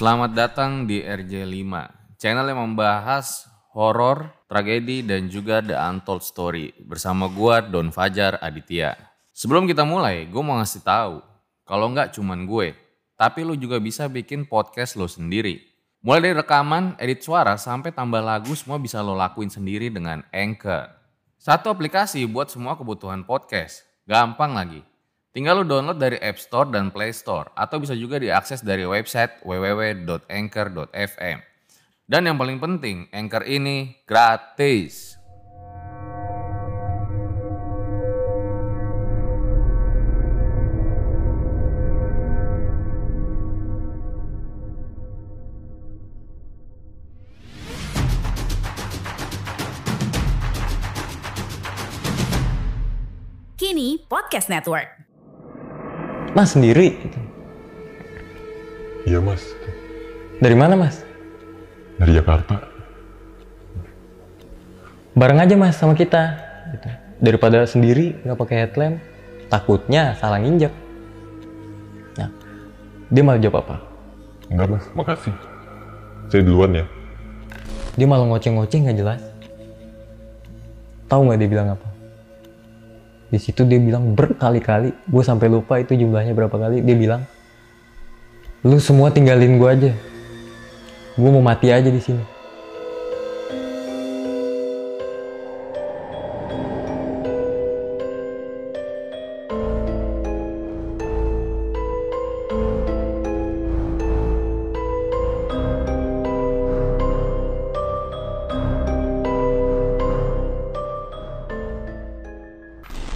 Selamat datang di RJ5, channel yang membahas horor, tragedi, dan juga The Untold Story bersama gua Don Fajar Aditya. Sebelum kita mulai, gue mau ngasih tahu kalau nggak cuman gue, tapi lu juga bisa bikin podcast lo sendiri. Mulai dari rekaman, edit suara, sampai tambah lagu semua bisa lo lakuin sendiri dengan Anchor. Satu aplikasi buat semua kebutuhan podcast. Gampang lagi. Tinggal lo download dari App Store dan Play Store atau bisa juga diakses dari website www.anchor.fm. Dan yang paling penting, Anchor ini gratis. Kini Podcast Network. Mas sendiri? Iya mas, Dari mana mas? dari Jakarta. Bareng aja mas sama kita. Gitu. Daripada sendiri nggak pakai headlamp, takutnya salah nginjek. Nah, dia malah jawab apa? Enggak mas, makasih. Saya duluan ya. Dia malah ngoceh-ngoceh nggak jelas. Tahu nggak dia bilang apa? Di situ dia bilang berkali-kali, gue sampai lupa itu jumlahnya berapa kali. Dia bilang, lu semua tinggalin gue aja. Gue mau mati aja di sini.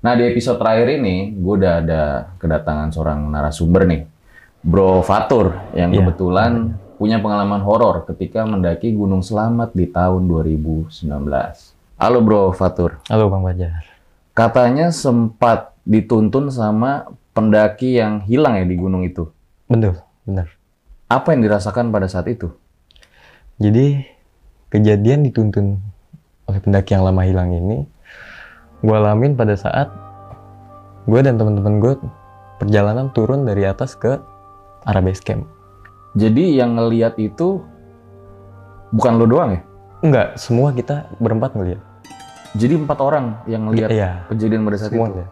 Nah di episode terakhir ini gue udah ada kedatangan seorang narasumber nih. Bro Fatur yang Iya. kebetulan punya pengalaman horor ketika mendaki Gunung Selamat di tahun 2019. Halo Bro Fatur. Halo Bang Fajar. Katanya sempat dituntun sama pendaki yang hilang ya di gunung itu. Betul, benar. Apa yang dirasakan pada saat itu? Jadi kejadian dituntun oleh pendaki yang lama hilang ini gue alamin pada saat gue dan teman-teman gue perjalanan turun dari atas ke arah base camp. Jadi yang ngeliat itu bukan lo doang ya? Enggak, semua kita berempat ngeliat. Jadi empat orang yang ngeliat Iya, kejadian pada saat itu. semuanya.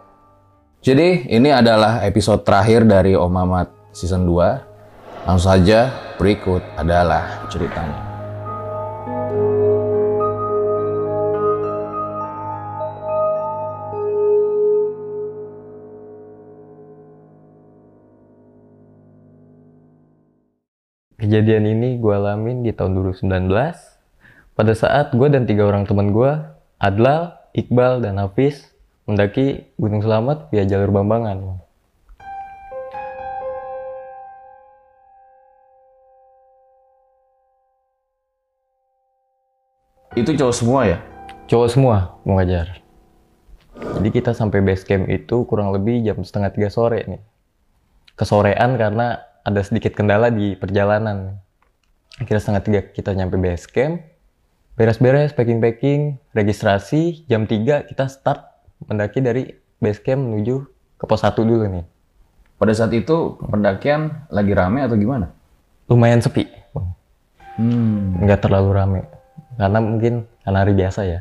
Jadi ini adalah episode terakhir dari Om Mamat season 2. Langsung saja berikut adalah ceritanya. Kejadian ini gue alamin di tahun 2019 pada saat gue dan tiga orang teman gue, Adlal, Iqbal, dan Hafiz mendaki Gunung Selamat via jalur Bambangan. Itu cowok semua ya? Cowok semua mau ngajar. Jadi kita sampai base camp itu kurang lebih jam setengah tiga sore nih. Kesorean karena ada sedikit kendala di perjalanan. Akhirnya setengah tiga kita nyampe base camp. Beres-beres, packing-packing, registrasi. Jam 3 kita start mendaki dari base camp menuju ke pos 1 dulu nih. Pada saat itu pendakian lagi rame atau gimana? Lumayan sepi. Hmm. nggak terlalu rame karena mungkin karena hari biasa ya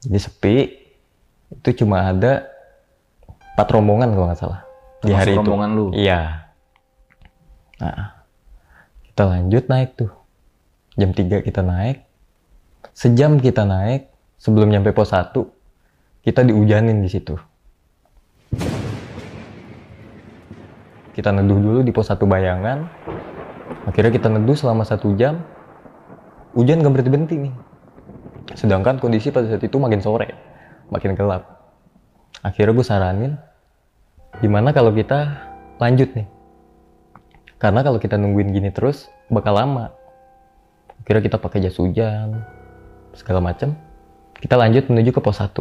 jadi sepi itu cuma ada empat rombongan kalau nggak salah di hari itu rombongan lu? iya nah kita lanjut naik tuh. Jam 3 kita naik sejam kita naik sebelum nyampe pos 1 kita diujanin di situ. Kita neduh dulu di pos 1 bayangan akhirnya kita neduh selama satu jam hujan gak berhenti berhenti nih. Sedangkan kondisi pada saat itu makin sore makin gelap. Akhirnya gue saranin gimana kalau kita lanjut nih karena kalau kita nungguin gini terus bakal lama. Kira kita pakai jas hujan, segala macam. Kita lanjut menuju ke pos 1.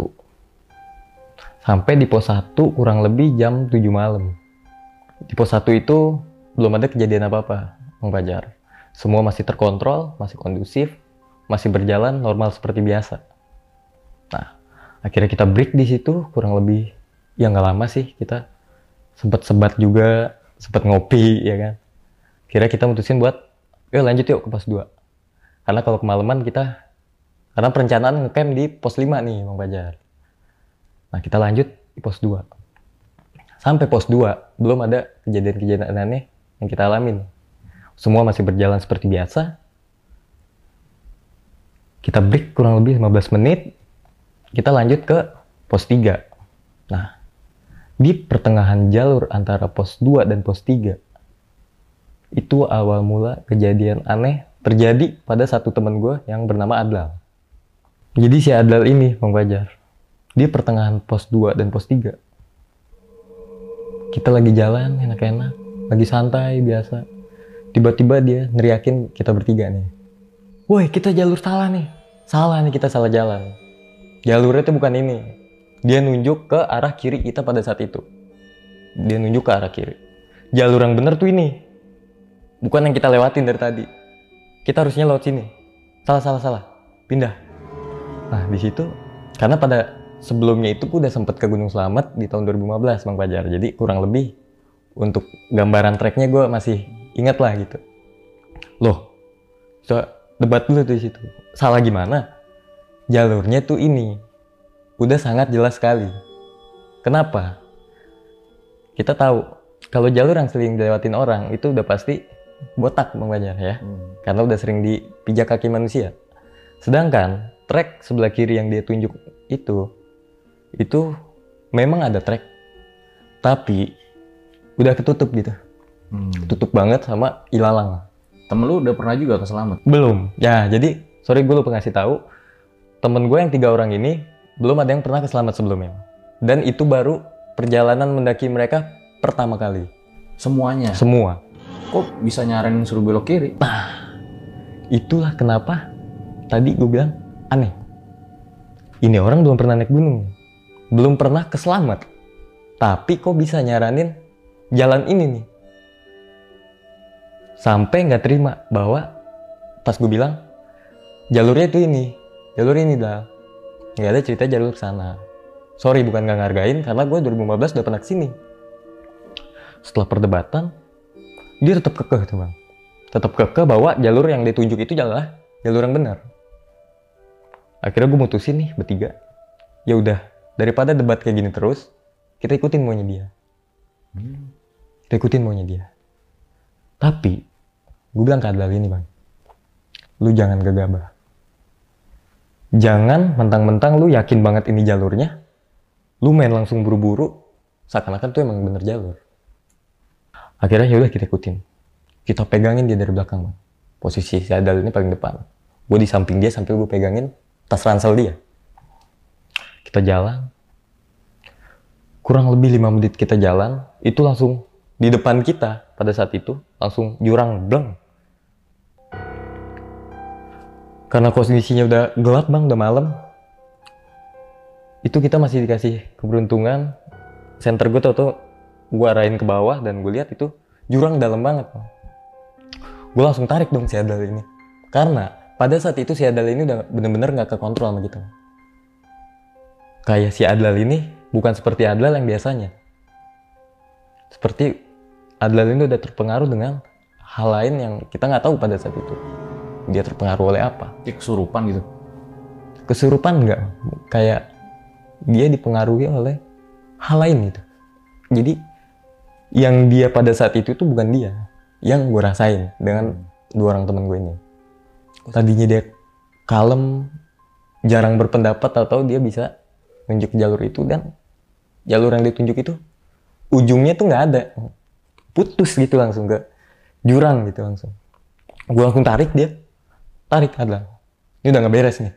Sampai di pos 1 kurang lebih jam 7 malam. Di pos 1 itu belum ada kejadian apa-apa, Bang Fajar. Semua masih terkontrol, masih kondusif, masih berjalan normal seperti biasa. Nah, akhirnya kita break di situ kurang lebih ya nggak lama sih kita sempat sebat juga, sempat ngopi ya kan. Kira kita mutusin buat, yuk lanjut yuk ke pos 2. Karena kalau kemalaman kita, karena perencanaan ngecamp di pos 5 nih Bang Fajar. Nah kita lanjut di pos 2. Sampai pos 2, belum ada kejadian-kejadian aneh yang kita alamin. Semua masih berjalan seperti biasa. Kita break kurang lebih 15 menit. Kita lanjut ke pos 3. Nah, di pertengahan jalur antara pos 2 dan pos 3, itu awal mula kejadian aneh terjadi pada satu teman gue yang bernama Adlal. Jadi si Adlal ini, Bang Fajar, di pertengahan pos 2 dan pos 3. Kita lagi jalan enak-enak, lagi santai biasa. Tiba-tiba dia neriakin kita bertiga nih. Woi, kita jalur salah nih. Salah nih kita salah jalan. Jalurnya tuh bukan ini. Dia nunjuk ke arah kiri kita pada saat itu. Dia nunjuk ke arah kiri. Jalur yang bener tuh ini. Bukan yang kita lewatin dari tadi. Kita harusnya lewat sini. Salah, salah, salah. Pindah. Nah, di situ karena pada sebelumnya itu gue udah sempet ke Gunung Selamat di tahun 2015 Bang Fajar. Jadi kurang lebih untuk gambaran treknya gue masih ingat lah gitu. Loh, coba debat dulu tuh di situ. Salah gimana? Jalurnya tuh ini. Udah sangat jelas sekali. Kenapa? Kita tahu kalau jalur yang sering dilewatin orang itu udah pasti botak Bang Fajar ya. Karena udah sering dipijak kaki manusia. Sedangkan trek sebelah kiri yang dia tunjuk itu itu memang ada trek tapi udah ketutup gitu Hmm. ketutup banget sama ilalang Temen lu udah pernah juga ke Selamat? belum ya jadi sorry gue lupa ngasih tahu temen gue yang tiga orang ini belum ada yang pernah ke selamat sebelumnya dan itu baru perjalanan mendaki mereka pertama kali Semuanya? semua Kok bisa nyaranin suruh belok kiri? itulah kenapa tadi gue bilang aneh. Ini orang belum pernah naik gunung belum pernah ke selamat tapi kok bisa nyaranin jalan ini nih? Sampai nggak terima bahwa pas gue bilang jalurnya itu ini jalur ini dah. Nggak ada cerita jalur sana. Sorry bukan nggak ngargain karena gue 2015 udah pernah ke sini setelah perdebatan dia tetap kekeh tuh bang. Tetap kekeh bahwa jalur yang ditunjuk itu adalah jalur yang benar. Akhirnya gue mutusin nih bertiga. Ya udah daripada debat kayak gini terus kita ikutin maunya dia. Kita ikutin maunya dia. Tapi gue bilang ke Adlal ini bang. Lu jangan gegabah. Jangan mentang-mentang lu yakin banget ini jalurnya. Lu main langsung buru-buru seakan-akan tuh emang bener jalur akhirnya yaudah kita ikutin. Kita pegangin dia dari belakang bang. Posisi si Adal ini paling depan. Gue di samping dia sampai gue pegangin tas ransel dia. Kita jalan. Kurang lebih lima menit kita jalan itu langsung di depan kita pada saat itu langsung jurang bleng. Karena kondisinya udah gelap bang udah malam itu kita masih dikasih keberuntungan. Center gue tau tuh gue arahin ke bawah dan gue lihat itu jurang dalam banget bang. gue langsung tarik dong si Adal ini. Karena pada saat itu si Adal ini udah bener-bener nggak kekontrol sama kita kayak si Adlal ini bukan seperti Adlal yang biasanya. Seperti Adlal ini udah terpengaruh dengan hal lain yang kita nggak tahu pada saat itu. Dia terpengaruh oleh apa? Kayak kesurupan gitu. kesurupan nggak? Kayak dia dipengaruhi oleh hal lain gitu. Jadi yang dia pada saat itu tuh bukan dia. Yang gue rasain dengan dua orang teman gue ini. Tadinya dia kalem jarang berpendapat atau dia bisa nunjuk jalur itu dan jalur yang ditunjuk itu ujungnya tuh nggak ada. Putus gitu langsung ke jurang gitu langsung. Gue langsung tarik dia. Tarik adalah ini udah nggak beres nih.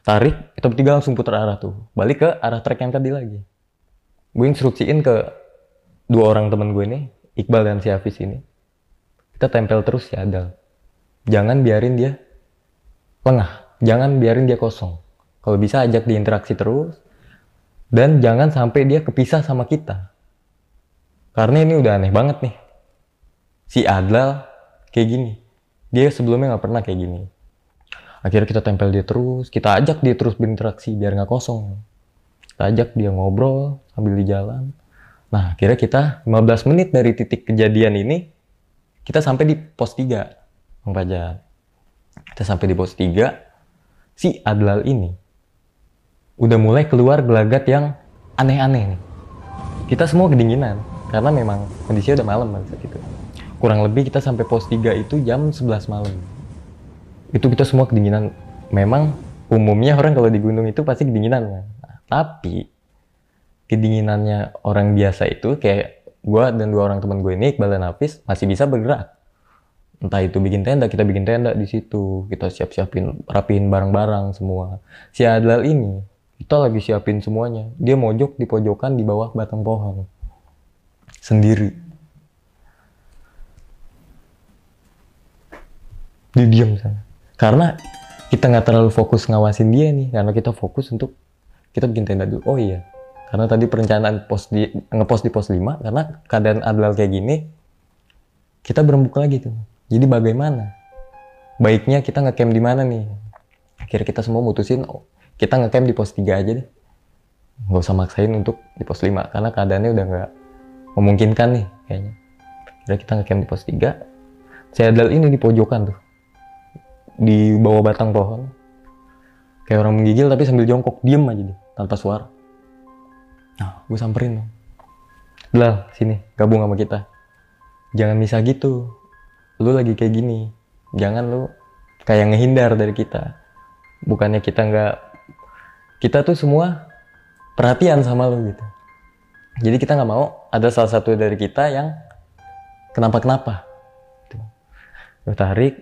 Tarik kita bertiga langsung putar arah tuh. Balik ke arah trek yang tadi lagi. Gue instruksiin ke dua orang temen gue ini Iqbal dan si Hafiz ini kita tempel terus si Adal jangan biarin dia lengah. Jangan biarin dia kosong. Kalau bisa ajak dia interaksi terus dan jangan sampai dia kepisah sama kita. Karena ini udah aneh banget nih. Si Adlal kayak gini. Dia sebelumnya nggak pernah kayak gini. Akhirnya kita tempel dia terus. Kita ajak dia terus berinteraksi biar nggak kosong. Kita ajak dia ngobrol sambil di jalan nah akhirnya kita 15 menit dari titik kejadian ini kita sampai di pos 3 Bang Fajar kita sampai di pos 3 si Adlal ini udah mulai keluar gelagat yang aneh-aneh nih kita semua kedinginan karena memang kondisinya udah malam saat itu kurang lebih kita sampai pos 3 itu jam 11 malam itu kita semua kedinginan. Memang umumnya orang kalau di gunung itu pasti kedinginan. Nah, tapi kedinginannya orang biasa itu kayak gue dan dua orang teman gue ini Iqbal dan Hafiz masih bisa bergerak. Entah itu bikin tenda, kita bikin tenda di situ, kita siap-siapin, rapihin barang-barang semua. Si Adlal ini, kita lagi siapin semuanya. Dia mojok di pojokan di bawah batang pohon. Sendiri. Dia diam sana karena kita nggak terlalu fokus ngawasin dia nih karena kita fokus untuk kita bikin tenda dulu oh iya karena tadi perencanaan pos di ngepost di pos 5 karena keadaan Adlal kayak gini kita berembuk lagi tuh. Jadi bagaimana? Baiknya kita ngecamp di mana nih? Akhirnya kita semua mutusin oh, kita ngecamp di pos 3 aja deh. Nggak usah maksain untuk di pos 5 karena keadaannya udah nggak memungkinkan nih kayaknya. Akhirnya kita ngecamp di pos 3 saya Adlal ini di pojokan tuh. Di bawah batang pohon. Kayak orang menggigil tapi sambil jongkok diem aja deh tanpa suara nah. Gue samperin. Dong Bilal sini gabung sama kita. Jangan bisa gitu. Lu lagi kayak gini. Jangan lu kayak ngehindar dari kita. Bukannya kita nggak kita tuh semua perhatian sama lu gitu. Jadi kita nggak mau ada salah satu dari kita yang kenapa kenapa gue tarik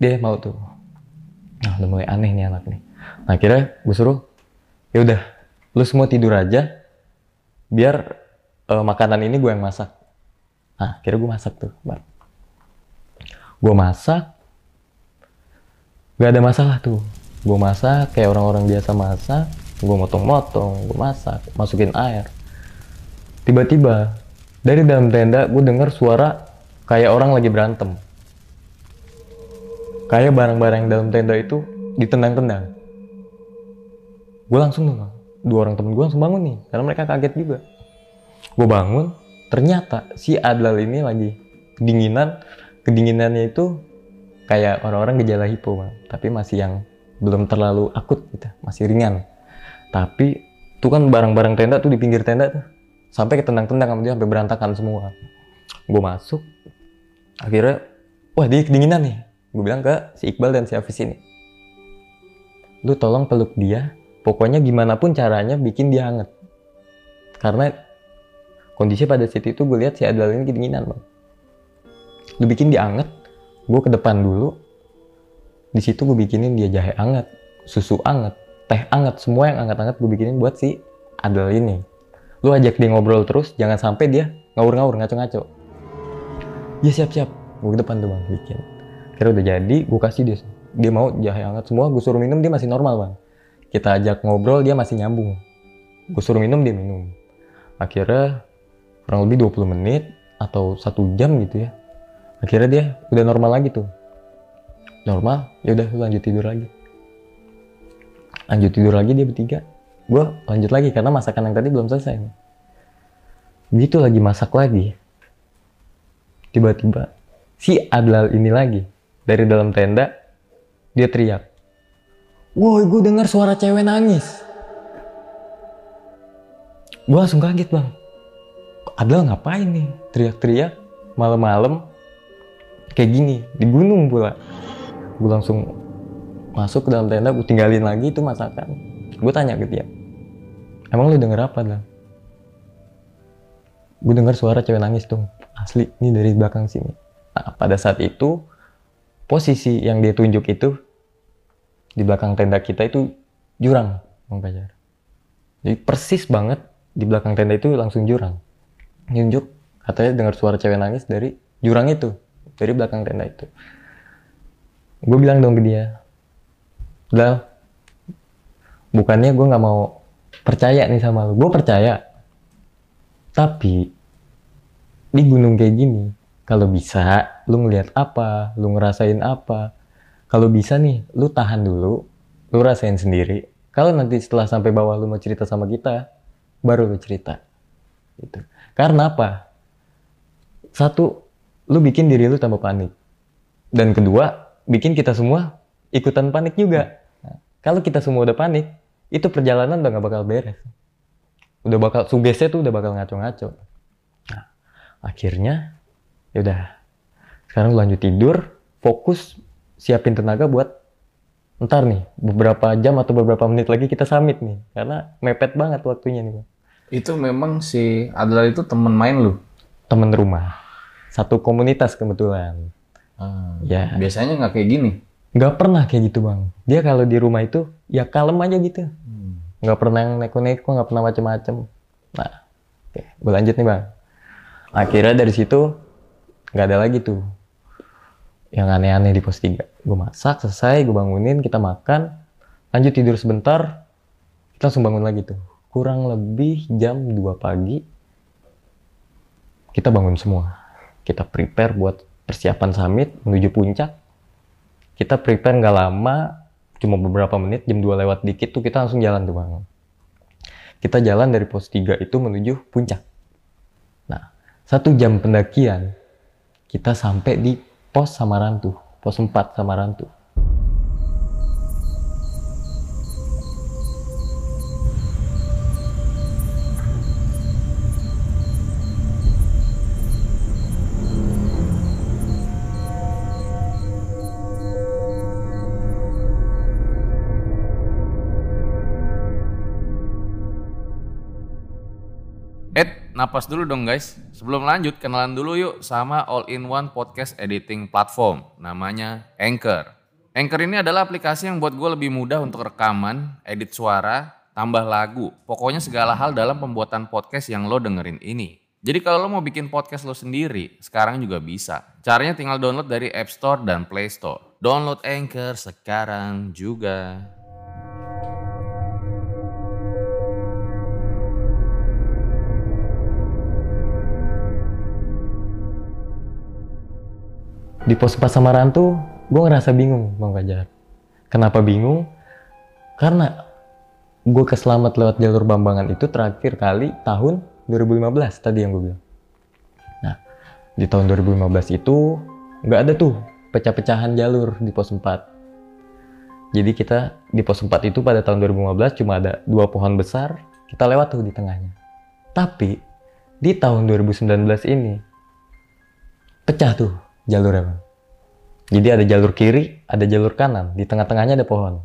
dia mau tuh. Nah udah mulai aneh nih anak nih. Nah akhirnya gue suruh ya udah lu semua tidur aja biar uh, makanan ini gue yang masak. Nah akhirnya gue masak tuh bar gue masak. Gak ada masalah tuh. Gue masak kayak orang-orang biasa masak. Gue motong-motong gue masak masukin air. Tiba-tiba dari dalam tenda gue dengar suara kayak orang lagi berantem. Kayak barang-barang dalam tenda itu ditendang-tendang. Gue langsung tuh dua orang temen gue langsung bangun nih karena mereka kaget juga. Gue bangun ternyata si Adlal ini lagi kedinginan kedinginannya itu kayak orang-orang gejala hipo bang. Tapi masih yang belum terlalu akut gitu masih ringan. Tapi tuh kan barang-barang tenda tuh di pinggir tenda tuh sampai ketendang-tendang sama dia sampai berantakan semua. Gue masuk akhirnya wah dia kedinginan nih. Gue bilang ke si Iqbal dan si Hafiz ini lu tolong peluk dia pokoknya gimana pun caranya bikin dia hangat. Karena kondisi pada saat itu gue lihat si Adal ini kedinginan bang. Lu bikin dia hangat gue ke depan dulu. Di situ gue bikinin dia jahe hangat susu hangat teh hangat semua yang hangat-hangat gue bikinin buat si Adal ini. Lu ajak dia ngobrol terus jangan sampai dia ngawur-ngawur ngaco-ngaco. Ya siap-siap. Gue ke depan tuh bang bikin. Akhirnya udah jadi gue kasih dia dia mau jahe hangat. Semua gue suruh minum dia masih normal bang kita ajak ngobrol dia masih nyambung. Gue suruh minum dia minum. Akhirnya kurang lebih 20 menit atau satu jam gitu ya. Akhirnya dia udah normal lagi tuh. Normal? Ya udah lanjut tidur lagi. Lanjut tidur lagi dia bertiga. Gue lanjut lagi karena masakan yang tadi belum selesai begitu lagi masak lagi. Tiba-tiba si Adlal ini lagi. Dari dalam tenda dia teriak woi gue dengar suara cewek nangis. Gue langsung kaget bang. Adel ngapain nih? Teriak-teriak malam-malam kayak gini di gunung pula. Gue langsung masuk ke dalam tenda gue tinggalin lagi itu masakan. Gue tanya ke dia emang lu denger apa lah gue dengar suara cewek nangis tuh asli ini dari belakang sini. Nah pada saat itu posisi yang dia tunjuk itu di belakang tenda kita itu jurang, Bang Pajar. Jadi persis banget di belakang tenda itu langsung jurang. Nunjuk katanya dengar suara cewek nangis dari jurang itu, dari belakang tenda itu. gue bilang dong ke dia Dal bukannya gue nggak mau percaya nih sama lu gue percaya tapi di gunung kayak gini kalau bisa lu ngeliat apa lu ngerasain apa kalau bisa nih lu tahan dulu lu rasain sendiri. Kalau nanti setelah sampai bawah lu mau cerita sama kita baru lu cerita. Gitu. Karena apa? Satu lu bikin diri lu tambah panik. Dan kedua bikin kita semua ikutan panik juga. Nah, kalau kita semua udah panik itu perjalanan udah gak bakal beres. Udah bakal sugesnya tuh udah bakal ngaco-ngaco. Nah, akhirnya ya udah. Sekarang lu lanjut tidur fokus siapin tenaga buat ntar nih beberapa jam atau beberapa menit lagi kita summit nih. Karena mepet banget waktunya nih Bang. Itu memang si Adlar itu temen main lu? temen rumah. Satu komunitas kebetulan. Ya. Biasanya nggak kayak gini. nggak pernah kayak gitu bang. Dia kalau di rumah itu ya kalem aja gitu. Nggak pernah yang neko-neko nggak pernah macem-macem. Nah oke. Gue lanjut nih bang. Akhirnya dari situ nggak ada lagi tuh yang aneh-aneh di pos 3 gue masak selesai gue bangunin kita makan. Lanjut tidur sebentar kita langsung bangun lagi tuh. Kurang lebih jam 2 pagi kita bangun semua. Kita prepare buat persiapan summit menuju puncak. Kita prepare nggak lama cuma beberapa menit jam 2 lewat dikit tuh kita langsung jalan tuh bang. Kita jalan dari pos 3 itu menuju puncak. Nah satu jam pendakian kita sampai di pos Samarantu pos 4 Samarantu Ed, napas dulu dong guys. Sebelum lanjut, kenalan dulu yuk sama all-in-one podcast editing platform. Namanya Anchor. Anchor ini adalah aplikasi yang buat gue lebih mudah untuk rekaman, edit suara, tambah lagu. Pokoknya segala hal dalam pembuatan podcast yang lo dengerin ini. Jadi kalau lo mau bikin podcast lo sendiri, sekarang juga bisa. Caranya tinggal download dari App Store dan Play Store. Download Anchor sekarang juga. Di pos 4 Samarantu gue ngerasa bingung bang Fajar. Kenapa bingung? Karena gue keselamat lewat jalur Bambangan itu terakhir kali tahun 2015 tadi yang gue bilang. Nah di tahun 2015 itu nggak ada tuh pecah-pecahan jalur di pos 4 jadi kita di pos 4 itu pada tahun 2015 cuma ada dua pohon besar kita lewat tuh di tengahnya. Tapi di tahun 2019 ini pecah tuh jalurnya bang. Jadi ada jalur kiri, ada jalur kanan, di tengah-tengahnya ada pohon.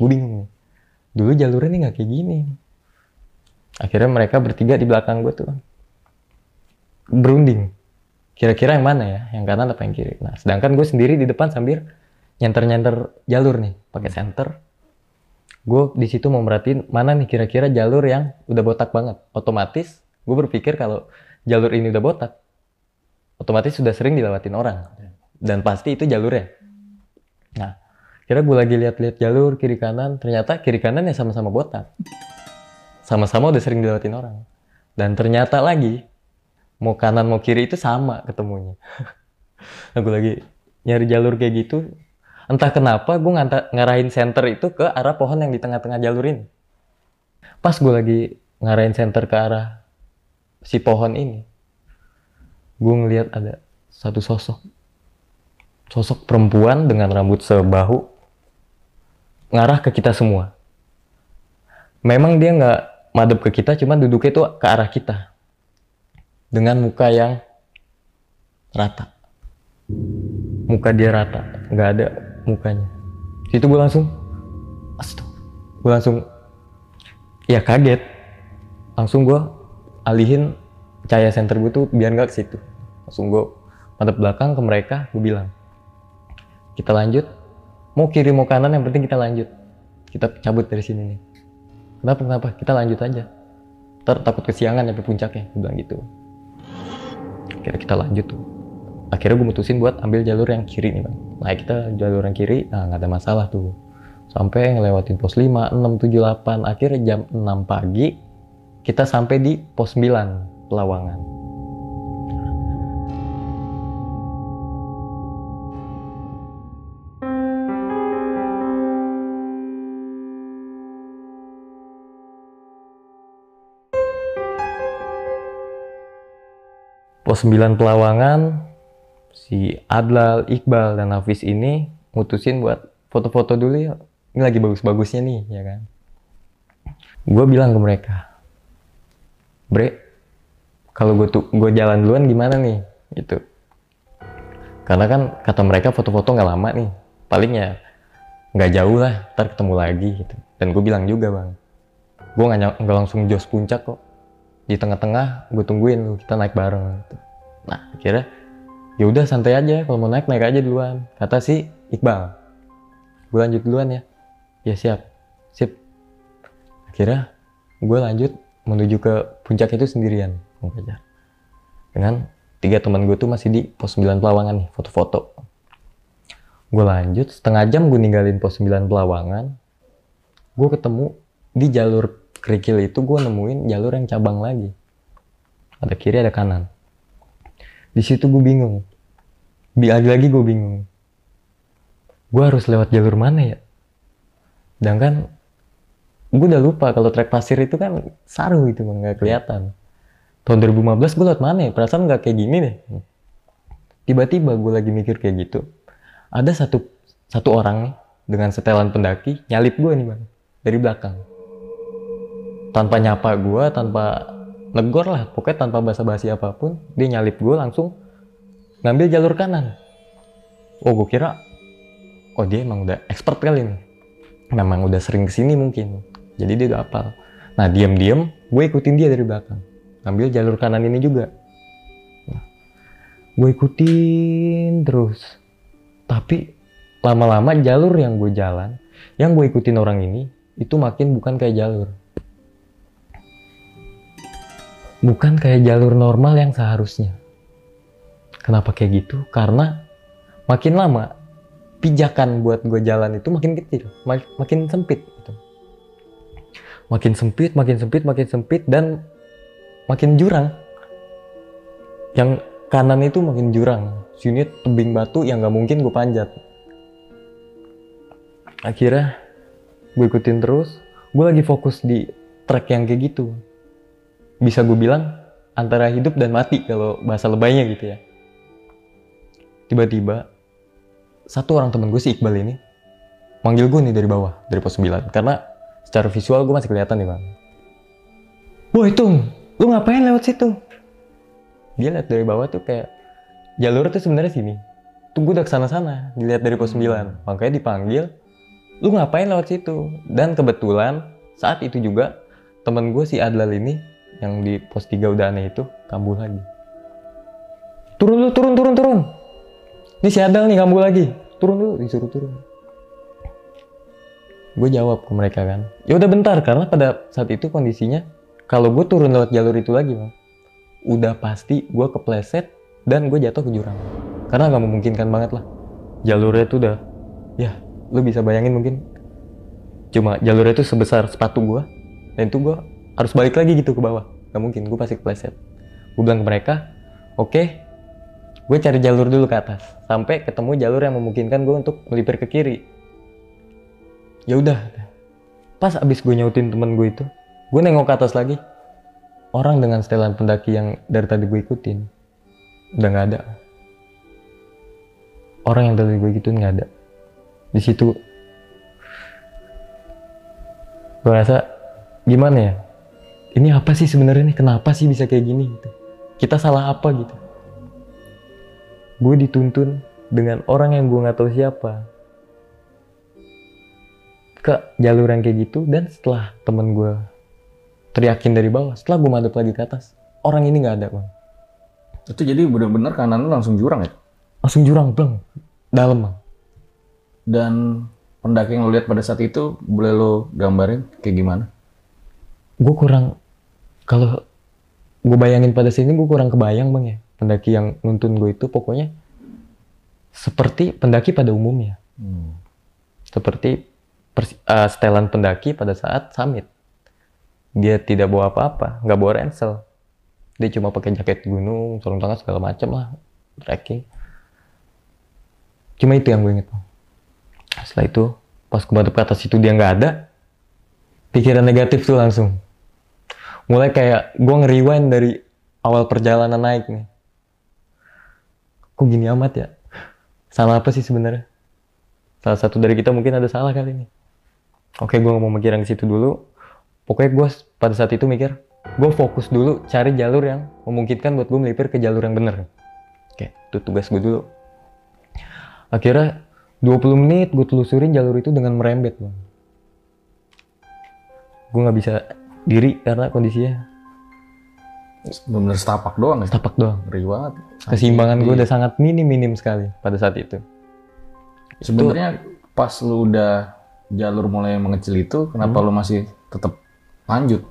Gue bingung. Dulu jalurnya nih nggak kayak gini. Akhirnya mereka bertiga di belakang gue tuh. Berunding. Kira-kira yang mana ya? Yang kanan apa yang kiri? Nah, sedangkan gue sendiri di depan sambil nyenter-nyenter jalur nih, pakai senter. Gue di situ mau merhatiin mana nih kira-kira jalur yang udah botak banget. Otomatis gue berpikir kalau jalur ini udah botak, otomatis sudah sering dilewatin orang. Dan pasti itu jalurnya. Nah kira gue lagi lihat-lihat jalur kiri kanan ternyata kiri kanan ya sama-sama botak. Sama-sama udah sering dilewatin orang. Dan ternyata lagi mau kanan mau kiri itu sama ketemunya. Nah gue lagi nyari jalur kayak gitu. Entah kenapa gue ngarahin center itu ke arah pohon yang di tengah-tengah jalur ini. Pas gue lagi ngarahin center ke arah si pohon ini gue ngelihat ada satu sosok. Sosok perempuan dengan rambut sebahu ngarah ke kita semua. Memang dia nggak madep ke kita cuman duduknya itu ke arah kita. Dengan muka yang rata. Muka dia rata nggak ada mukanya. Situ gue langsung astaga. Gue langsung ya kaget. Langsung gue alihin cahaya center gue tuh biar nggak ke situ langsung gue madep belakang ke mereka gue bilang kita lanjut. Mau kiri mau kanan yang penting kita lanjut. Kita cabut dari sini nih. Kenapa kenapa? Kita lanjut aja. Ntar takut kesiangan sampai puncaknya gue bilang gitu. Kira kita lanjut tuh. Akhirnya gue mutusin buat ambil jalur yang kiri nih bang. Nah kita jalur yang kiri nah nggak ada masalah tuh. Sampai ngelewatin pos 5, 6, 7, 8 akhirnya jam 6 pagi kita sampai di pos 9 Pelawangan Pos 9 Pelawangan, si Adlal, Iqbal, dan Hafiz ini mutusin buat foto-foto dulu ya. Ini lagi bagus-bagusnya nih, ya kan. Gue bilang ke mereka, Bre, kalau gue tuh gue jalan duluan gimana nih, gitu. Karena kan kata mereka foto-foto nggak lama nih, paling ya nggak jauh lah, ntar ketemu lagi gitu. Dan gue bilang juga bang, gue nggak langsung jos puncak kok, di tengah-tengah gue tungguin lu kita naik bareng gitu. nah akhirnya ya udah santai aja kalau mau naik naik aja duluan. Kata si Iqbal. Gue lanjut duluan ya. Ya siap. Sip. Akhirnya gue lanjut menuju ke puncak itu sendirian. Dengan tiga teman gue tuh masih di pos 9 Pelawangan nih foto-foto. Gue lanjut setengah jam gue ninggalin pos 9 Pelawangan. Gue ketemu di jalur kerikil itu gue nemuin jalur yang cabang lagi. Ada kiri ada kanan. Di situ gue bingung. Lagi-lagi gue bingung. Gue harus lewat jalur mana ya? Sedangkan gue udah lupa kalau trek pasir itu kan saru itu bang. Nggak kelihatan. Tahun 2015 gue lewat mana ya? Perasaan nggak kayak gini deh. Tiba-tiba gue lagi mikir kayak gitu. Ada satu satu orang dengan setelan pendaki nyalip gue nih bang. Dari belakang tanpa nyapa gue, tanpa negor lah, pokoknya tanpa basa-basi apa pun, dia nyalip gue langsung ngambil jalur kanan. Oh, gue kira, oh dia emang udah expert kali nih. Memang udah sering ke sini mungkin. Jadi dia udah hafal. Nah, diam-diam gue ikutin dia dari belakang. Ngambil jalur kanan ini juga. Nah, gue ikutin terus. Tapi lama-lama jalur yang gue jalan, yang gue ikutin orang ini, itu makin bukan kayak jalur bukan kayak jalur normal yang seharusnya. Kenapa kayak gitu? Karena makin lama pijakan buat gue jalan itu makin kecil, mak makin sempit gitu. Makin sempit, makin sempit, makin sempit dan makin jurang. Yang kanan itu makin jurang. Sini tebing batu yang nggak mungkin gue panjat. Akhirnya gue ikutin terus. Gue lagi fokus di trek yang kayak gitu bisa gue bilang antara hidup dan mati kalau bahasa lebaynya gitu ya. Tiba-tiba satu orang temen gue si Iqbal ini manggil gue nih dari bawah, dari pos 9. Karena secara visual gue masih kelihatan nih bang. Wah itu, lu ngapain lewat situ? Dia lihat dari bawah tuh kayak jalur tuh sebenarnya sini. Tunggu udah ke sana sana, dilihat dari pos 9. Makanya dipanggil, lu ngapain lewat situ? Dan kebetulan saat itu juga temen gue si Adlal ini yang di pos 3 udah aneh itu kambuh lagi. Turun dulu turun turun turun. Ini si Adal nih kambuh lagi. Turun dulu disuruh turun. Gue jawab ke mereka kan ya udah bentar karena pada saat itu kondisinya kalau gue turun lewat jalur itu lagi bang udah pasti gue kepleset dan gue jatuh ke jurang. Karena nggak memungkinkan banget lah. Jalurnya itu udah ya lu bisa bayangin mungkin. Cuma jalurnya itu sebesar sepatu gue dan itu gue harus balik lagi gitu ke bawah. Nggak mungkin gue pasti kepleset. Gue bilang ke mereka oke okay, gue cari jalur dulu ke atas. Sampai ketemu jalur yang memungkinkan gue untuk melipir ke kiri. Ya udah pas abis gue nyautin temen gue itu gue nengok ke atas lagi. Orang dengan setelan pendaki yang dari tadi gue ikutin udah nggak ada. Orang yang tadi gue ikutin nggak ada. Di situ gue rasa gimana ya ini apa sih sebenarnya nih? Kenapa sih bisa kayak gini? Gitu. Kita salah apa? Gitu. Gue dituntun dengan orang yang gue nggak tahu siapa. Ke jalur yang kayak gitu dan setelah temen gue teriakin dari bawah setelah gue madep lagi ke atas orang ini nggak ada bang. Itu jadi bener-bener kanan lu langsung jurang ya? Langsung jurang bang dalam bang. Dan pendaki yang lo lihat pada saat itu boleh lo gambarin kayak gimana? Gue kurang kalau gue bayangin pada sini gue kurang kebayang bang ya pendaki yang nuntun gue itu pokoknya seperti pendaki pada umumnya. Seperti pers- eh, setelan pendaki pada saat summit. Dia tidak bawa apa-apa, nggak bawa ransel. Dia cuma pakai jaket gunung, sarung tangan segala macam lah, trekking. Cuma itu yang gue inget. Bang. Setelah itu, pas gue ke atas itu dia nggak ada, pikiran negatif tuh langsung. Mulai kayak gue ngeriwain dari awal perjalanan naik nih. Kok gini amat ya? Salah apa sih sebenarnya? Salah satu dari kita mungkin ada salah kali ini. Oke, gue mau mikirin ke situ dulu. Pokoknya gue pada saat itu mikir, gue fokus dulu cari jalur yang memungkinkan buat gue melipir ke jalur yang bener. Oke, itu tugas gue dulu. Akhirnya 20 menit gue telusurin jalur itu dengan merembet. Gue nggak bisa diri karena kondisinya Bener-bener setapak doang ya. tapak doang. Ngeri banget. Keseimbangan gue Iya. udah sangat minim-minim sekali pada saat itu. Sebenarnya pas lu udah jalur mulai mengecil itu, kenapa Hmm. lu masih tetap lanjut?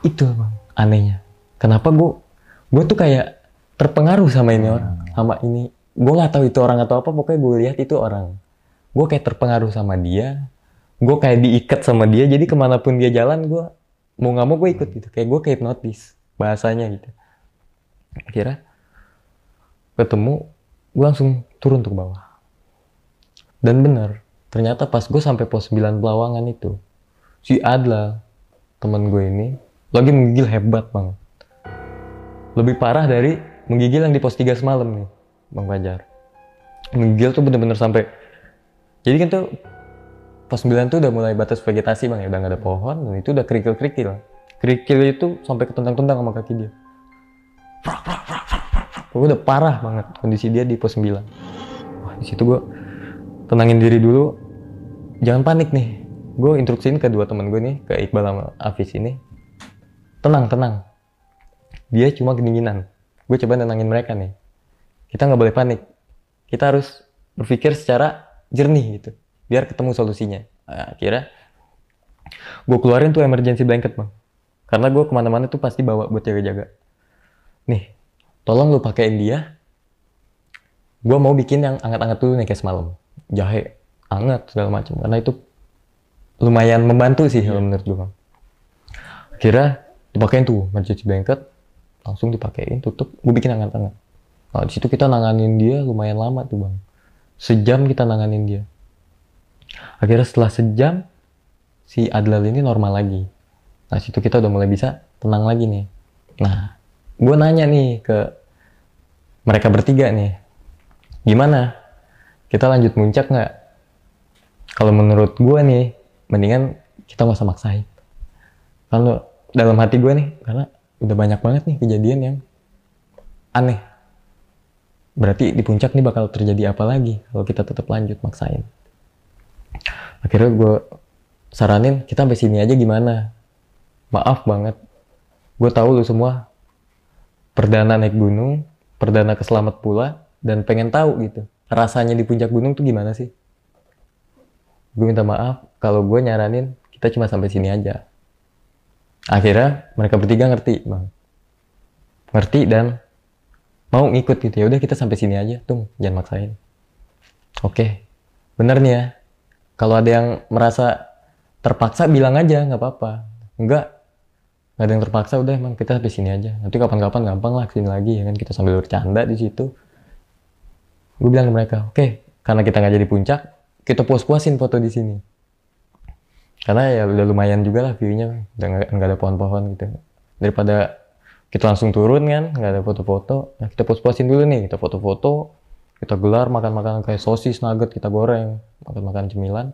Itu bang, anehnya. Kenapa gue, gue tuh kayak terpengaruh sama ini orang, sama ini. Gue nggak tahu itu orang atau apa, pokoknya gue lihat itu orang. Gue kayak terpengaruh sama dia. Gue kayak diikat sama dia, jadi ke mana pun dia jalan, gue mau nggak mau gue ikut gitu. Kayak gue kayak notice bahasanya gitu. Akhirnya ketemu, gue langsung turun ke bawah. Dan bener, ternyata pas gue sampai pos 9 Pelawangan itu, si Adla, temen gue ini, lagi menggigil hebat banget. Lebih parah dari menggigil yang di pos 3 semalam nih, Bang Fajar. Menggigil tuh bener-bener sampai, jadi kan tuh pos 9 tuh udah mulai batas vegetasi bang ya, udah gak ada pohon, dan itu udah kerikil-kerikil. Kerikil itu sampai ketendang-tendang sama kaki dia. Gue udah parah banget kondisi dia di pos 9. Wah, di situ gue tenangin diri dulu. Jangan panik nih. Gue instruksiin ke dua teman gue nih, ke Iqbal sama Afis ini. Tenang, tenang. Dia cuma kedinginan. Gue coba nenangin mereka nih. Kita nggak boleh panik. Kita harus berpikir secara jernih gitu. Biar ketemu solusinya. Nah, akhirnya gue keluarin tuh emergency blanket bang. Karena gue ke mana-mana tuh pasti bawa buat jaga-jaga. Nih, tolong lu pakein dia. Gue mau bikin yang anget-anget dulu nih kayak semalam. Jahe, anget segala macam. Karena itu lumayan membantu sih kalau menurut gue bang. Akhirnya dipakein tuh emergency blanket, langsung dipakein, tutup. Gue bikin anget-anget. Nah di situ kita nanganin dia lumayan lama tuh bang. Sejam kita nanganin dia. Akhirnya setelah sejam, si Adlal ini normal lagi. Nah situ kita udah mulai bisa tenang lagi nih. Nah, gue nanya nih ke mereka bertiga nih, gimana? Kita lanjut muncak nggak? Kalau menurut gue nih, mendingan kita nggak usah maksain. Kalau dalam hati gue nih, karena udah banyak banget nih kejadian yang aneh. Berarti di puncak nih bakal terjadi apa lagi kalau kita tetap lanjut maksain. Akhirnya gue saranin kita sampai sini aja gimana. Maaf banget, gue tahu lu semua perdana naik gunung, perdana keselamat pula, dan pengen tahu gitu rasanya di puncak gunung tuh gimana sih? Gue minta maaf kalau gue nyaranin kita cuma sampai sini aja. Akhirnya mereka bertiga ngerti, bang, ngerti dan mau ngikut gitu ya. Udah kita sampai sini aja, tuh jangan maksain. Oke, bener nih ya. Kalau ada yang merasa terpaksa bilang aja nggak apa-apa. Enggak, nggak ada yang terpaksa udah emang kita sampai sini aja. Nanti kapan-kapan gampang lah ke sini lagi ya kan kita sambil bercanda di situ. Gue bilang ke mereka, oke, karena kita nggak jadi puncak, kita puas-puasin foto di sini. Karena ya udah lumayan juga lah view-nya, udah nggak ada pohon-pohon gitu. Daripada kita langsung turun kan, nggak ada foto-foto, nah kita puas-puasin dulu nih, kita foto-foto, kita gelar makan-makan kayak sosis, nugget, kita goreng, makan-makan cemilan.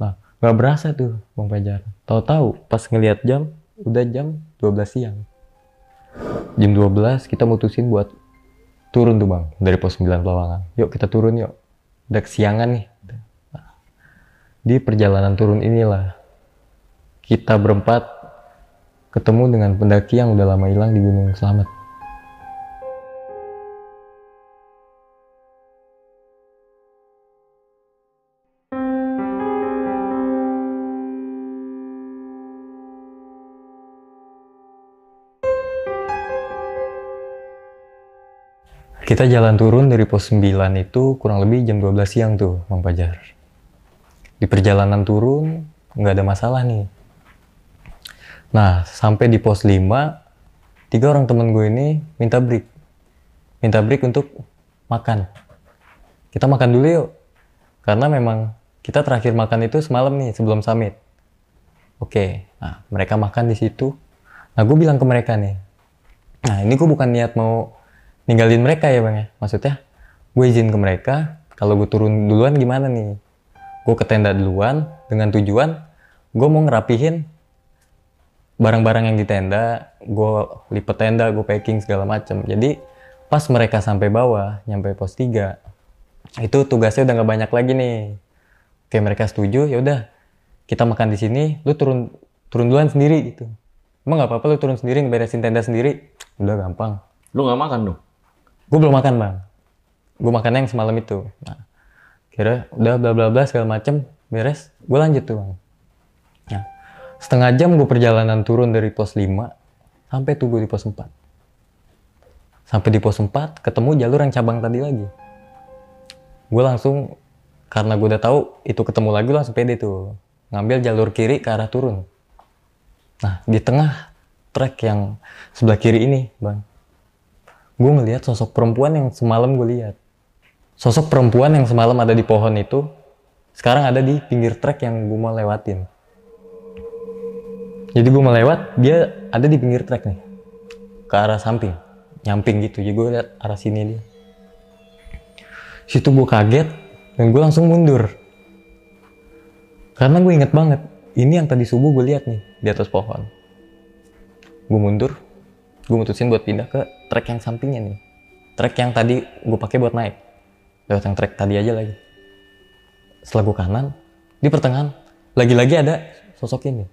Nah, nggak berasa tuh Bang Fajar. Tahu-tahu pas ngelihat jam, udah jam 12 siang. Jam 12 kita mutusin buat turun tuh Bang dari pos 9 Pelawangan. Yuk kita turun yuk. Udah kesiangan nih. Nah, di perjalanan turun inilah kita berempat ketemu dengan pendaki yang udah lama hilang di Gunung Selamat. Kita jalan turun dari pos 9 itu kurang lebih jam 12 siang tuh, Bang Pajar. Di perjalanan turun, nggak ada masalah nih. Nah, sampai di pos 5, tiga orang temen gue ini minta break. Minta break untuk makan. Kita makan dulu yuk. Karena memang kita terakhir makan itu semalam nih, sebelum summit. Oke, nah mereka makan di situ. Nah, gue bilang ke mereka nih, nah ini gue bukan niat mau ninggalin mereka ya bang ya. Maksudnya, gue izin ke mereka, kalau gue turun duluan gimana nih? Gue ke tenda duluan, dengan tujuan, gue mau ngerapihin barang-barang yang di tenda, gue lipet tenda, gue packing segala macem. Jadi, pas mereka sampai bawah, nyampe pos 3, itu tugasnya udah nggak banyak lagi nih. Oke, mereka setuju, ya udah kita makan di sini, lu turun turun duluan sendiri gitu. Emang nggak apa-apa lu turun sendiri ngeberesin tenda sendiri, udah gampang. Lu nggak makan dong? Gue belum makan bang, gue makannya yang semalam itu. Nah, kira udah bla bla bla segala macem beres, gue lanjut tuh bang. Nah, setengah jam gue perjalanan turun dari pos 5 sampai tuh di pos 4. Sampai di pos 4 ketemu jalur yang cabang tadi lagi. Gue langsung karena gue udah tahu itu ketemu lagi langsung pede tuh ngambil jalur kiri ke arah turun. Nah, di tengah trek yang sebelah kiri ini, Bang. Gue ngelihat sosok perempuan yang semalam gue lihat. Sosok perempuan yang semalam ada di pohon itu, sekarang ada di pinggir trek yang gue mau lewatin. Jadi gue mau lewat, dia ada di pinggir trek nih. Ke arah samping. Nyamping gitu. Jadi gue lihat arah sini dia. Situ gue kaget, dan gue langsung mundur karena gue inget banget, ini yang tadi subuh gue lihat nih di atas pohon. Gue mundur, gue mutusin buat pindah ke trek yang sampingnya nih. Trek yang tadi gue pakai buat naik. Lewat yang trek tadi aja lagi. Setelah gue kanan, di pertengahan, lagi-lagi ada sosok ini.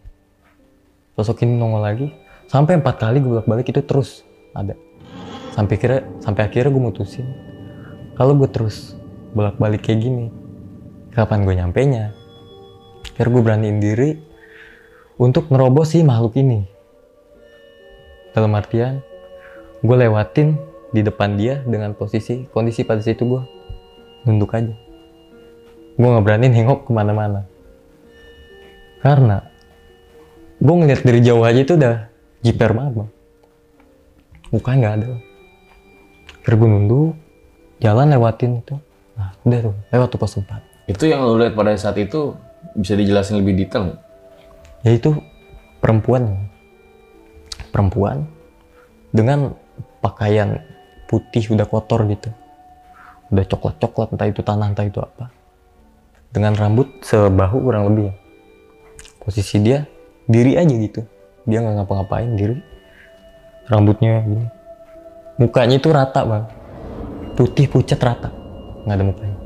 Sosok ini nongol lagi, sampai empat kali gue bolak-balik itu terus ada. Sampai kira, sampai akhirnya gue mutusin, kalau gue terus bolak-balik kayak gini, kapan gue nyampe nya? biar gue beraniin diri untuk nerobos si makhluk ini dalam artian gue lewatin di depan dia dengan posisi kondisi pada situ gue nunduk aja. Gue nggak berani nengok ke mana-mana. Karena gue ngeliat dari jauh aja itu udah jiper banget bang. Muka nggak ada. Akhirnya gue nunduk jalan lewatin itu. Nah udah tuh lewat tuh pos 4 Itu yang lu lihat pada saat itu bisa dijelasin lebih detail nggak? ya itu perempuan perempuan dengan pakaian putih udah kotor gitu. Udah coklat coklat entah itu tanah entah itu apa. Dengan rambut sebahu kurang lebih. Ya posisi dia diri aja gitu. Dia nggak ngapa-ngapain diri. Rambutnya gini. Mukanya itu rata bang. Putih pucat rata. Nggak ada mukanya.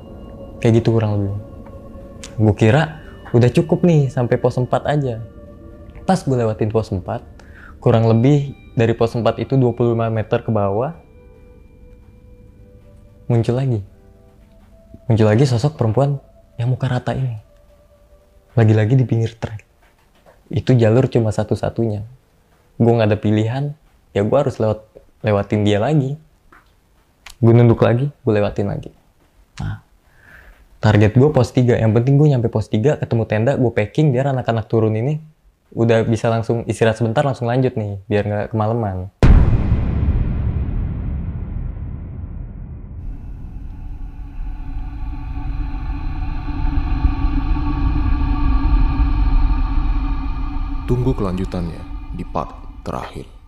Kayak gitu kurang lebih. Gue kira udah cukup nih sampai pos 4 aja. Pas gue lewatin pos 4 kurang lebih dari pos 4 itu 25 meter ke bawah muncul lagi. Muncul lagi sosok perempuan yang muka rata ini. Lagi-lagi di pinggir trek. Itu jalur cuma satu-satunya. Gue nggak ada pilihan ya gue harus lewat lewatin dia lagi. Gue nunduk lagi gue lewatin lagi. Nah target gue pos 3 yang penting gue nyampe pos 3 ketemu tenda gue packing biar anak-anak turun ini udah bisa langsung istirahat sebentar langsung lanjut nih biar nggak kemalaman Tunggu kelanjutannya di part terakhir.